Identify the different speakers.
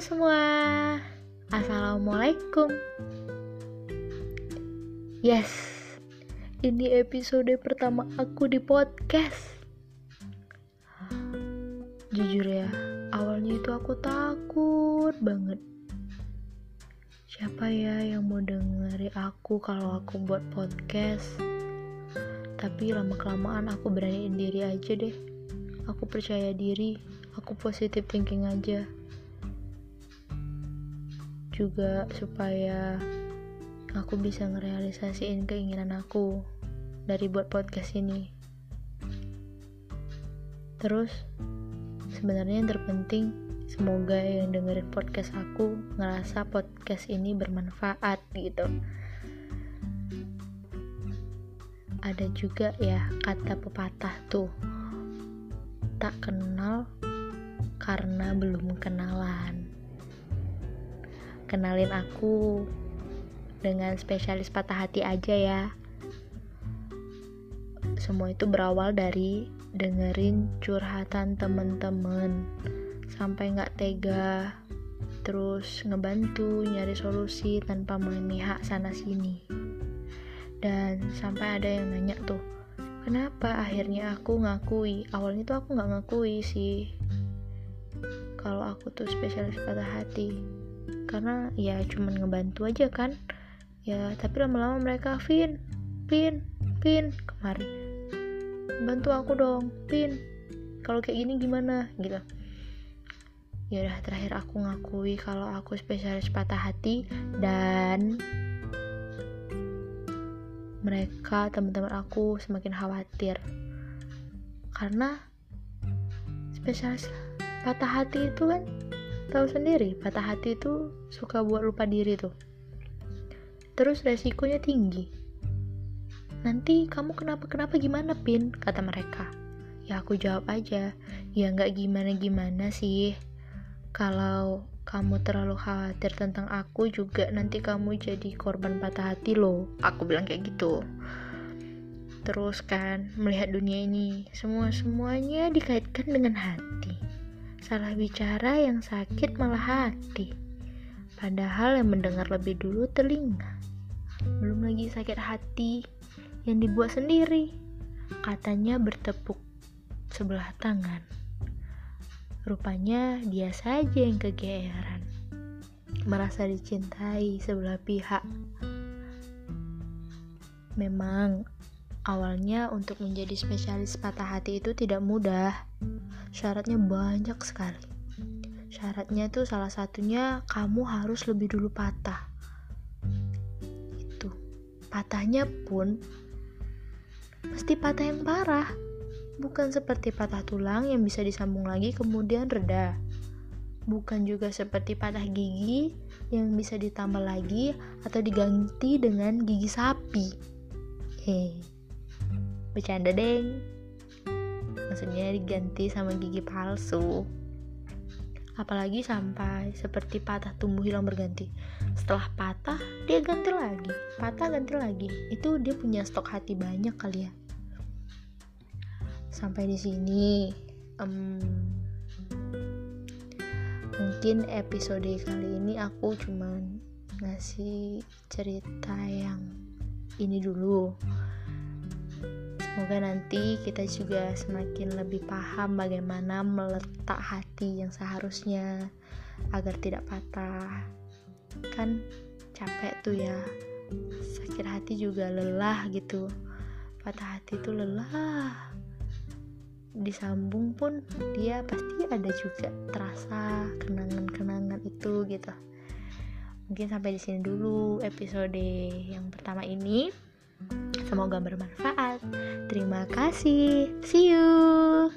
Speaker 1: semua, Assalamualaikum. Yes, ini episode pertama aku di podcast. Jujur ya, awalnya itu aku takut banget. Siapa ya yang mau dengeri aku kalau aku buat podcast? Tapi lama-kelamaan aku beraniin diri aja deh. Aku percaya diri, aku positive thinking aja juga supaya aku bisa ngerealisasiin keinginan aku dari buat podcast ini. Terus, sebenarnya yang terpenting, semoga yang dengerin podcast aku ngerasa podcast ini bermanfaat gitu. Ada juga ya kata pepatah tuh, tak kenal karena belum kenalan kenalin aku dengan spesialis patah hati aja ya. Semua itu berawal dari dengerin curhatan temen-temen. Sampai nggak tega terus ngebantu nyari solusi tanpa memihak sana sini dan sampai ada yang nanya tuh kenapa akhirnya aku ngakui? Awalnya tuh aku nggak ngakui sih. Kalau aku tuh spesialis patah hati karena ya cuman ngebantu aja kan. Ya tapi lama-lama mereka Vin Vin Vin kemarin. Bantu aku dong Vin. Kalau kayak gini gimana? Gitu. Ya udah terakhir aku ngakui kalau aku spesialis patah hati dan mereka teman-teman aku semakin khawatir. Karena spesialis patah hati itu kan tahu sendiri patah hati itu suka buat lupa diri tuh. Terus resikonya tinggi. Nanti kamu kenapa-kenapa gimana pin? Kata mereka. Ya aku jawab aja. Ya nggak gimana-gimana sih. Kalau kamu terlalu khawatir tentang aku juga nanti kamu jadi korban patah hati loh. Aku bilang kayak gitu. Terus kan melihat dunia ini semua semuanya dikaitkan dengan hati Salah bicara yang sakit malah hati. Padahal yang mendengar lebih dulu telinga. Belum lagi sakit hati yang dibuat sendiri. Katanya bertepuk sebelah tangan. Rupanya dia saja yang kegeeran. Merasa dicintai sebelah pihak. Memang awalnya untuk menjadi spesialis patah hati itu tidak mudah. Syaratnya banyak sekali. Syaratnya tuh salah satunya kamu harus lebih dulu patah. Itu. Patahnya pun pasti patah yang parah. Bukan seperti patah tulang yang bisa disambung lagi kemudian reda. Bukan juga seperti patah gigi yang bisa ditambah lagi atau diganti dengan gigi sapi. Hei bercanda deng. Maksudnya diganti sama gigi palsu. Apalagi sampai seperti patah tumbuh hilang berganti. Setelah patah dia ganti lagi. Patah ganti lagi. Itu dia punya stok hati banyak kali ya. Sampai di sini um, mungkin episode kali ini aku cuman ngasih cerita yang ini dulu Semoga nanti kita juga semakin lebih paham bagaimana meletak hati yang seharusnya agar tidak patah. Kan capek tuh ya. Sakit hati juga lelah gitu. Patah hati itu lelah. Disambung pun dia pasti ada juga terasa kenangan-kenangan itu gitu. Mungkin sampai di sini dulu episode yang pertama ini. Semoga bermanfaat. Terima kasih. See you.